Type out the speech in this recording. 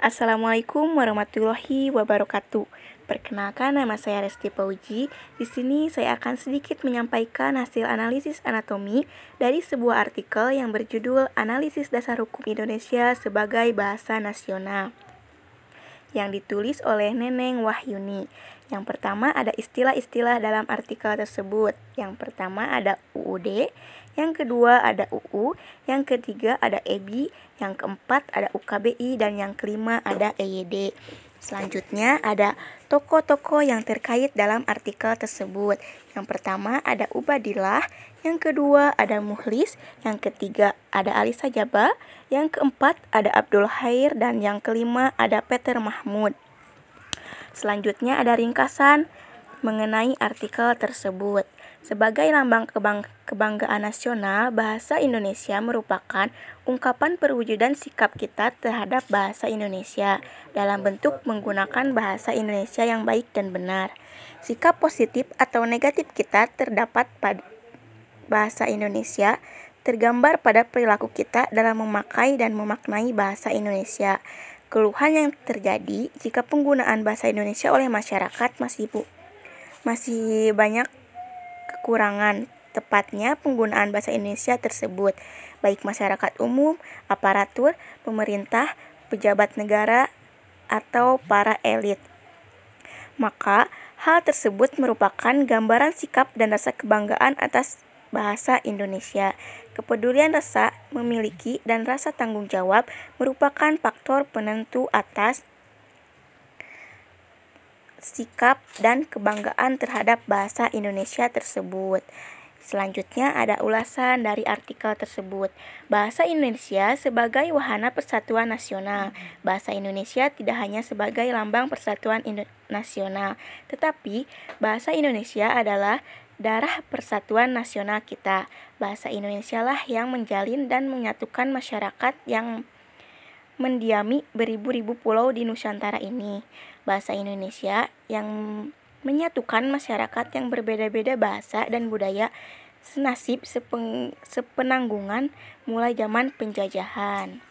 Assalamualaikum warahmatullahi wabarakatuh. Perkenalkan nama saya Resti Pauji. Di sini saya akan sedikit menyampaikan hasil analisis anatomi dari sebuah artikel yang berjudul Analisis Dasar Hukum Indonesia sebagai Bahasa Nasional yang ditulis oleh Neneng Wahyuni. Yang pertama ada istilah-istilah dalam artikel tersebut. Yang pertama ada UUD, yang kedua ada UU, yang ketiga ada EBI, yang keempat ada UKBI, dan yang kelima ada EYD. Selanjutnya ada tokoh-tokoh yang terkait dalam artikel tersebut. Yang pertama ada Ubadillah, yang kedua ada Muhlis, yang ketiga ada Alisa Jaba, yang keempat ada Abdul Hair, dan yang kelima ada Peter Mahmud. Selanjutnya ada ringkasan mengenai artikel tersebut. Sebagai lambang kebang kebanggaan nasional, bahasa Indonesia merupakan ungkapan perwujudan sikap kita terhadap bahasa Indonesia dalam bentuk menggunakan bahasa Indonesia yang baik dan benar. Sikap positif atau negatif kita terdapat pada bahasa Indonesia tergambar pada perilaku kita dalam memakai dan memaknai bahasa Indonesia. Keluhan yang terjadi jika penggunaan bahasa Indonesia oleh masyarakat masih masih banyak kekurangan tepatnya penggunaan bahasa Indonesia tersebut, baik masyarakat umum, aparatur, pemerintah, pejabat negara, atau para elit. Maka, hal tersebut merupakan gambaran sikap dan rasa kebanggaan atas bahasa Indonesia. Kepedulian rasa memiliki dan rasa tanggung jawab merupakan faktor penentu atas sikap dan kebanggaan terhadap bahasa Indonesia tersebut. Selanjutnya ada ulasan dari artikel tersebut. Bahasa Indonesia sebagai wahana persatuan nasional. Bahasa Indonesia tidak hanya sebagai lambang persatuan nasional, tetapi bahasa Indonesia adalah darah persatuan nasional kita. Bahasa Indonesia lah yang menjalin dan menyatukan masyarakat yang mendiami beribu-ribu pulau di Nusantara ini. Bahasa Indonesia yang menyatukan masyarakat yang berbeda-beda bahasa dan budaya senasib sepenanggungan mulai zaman penjajahan.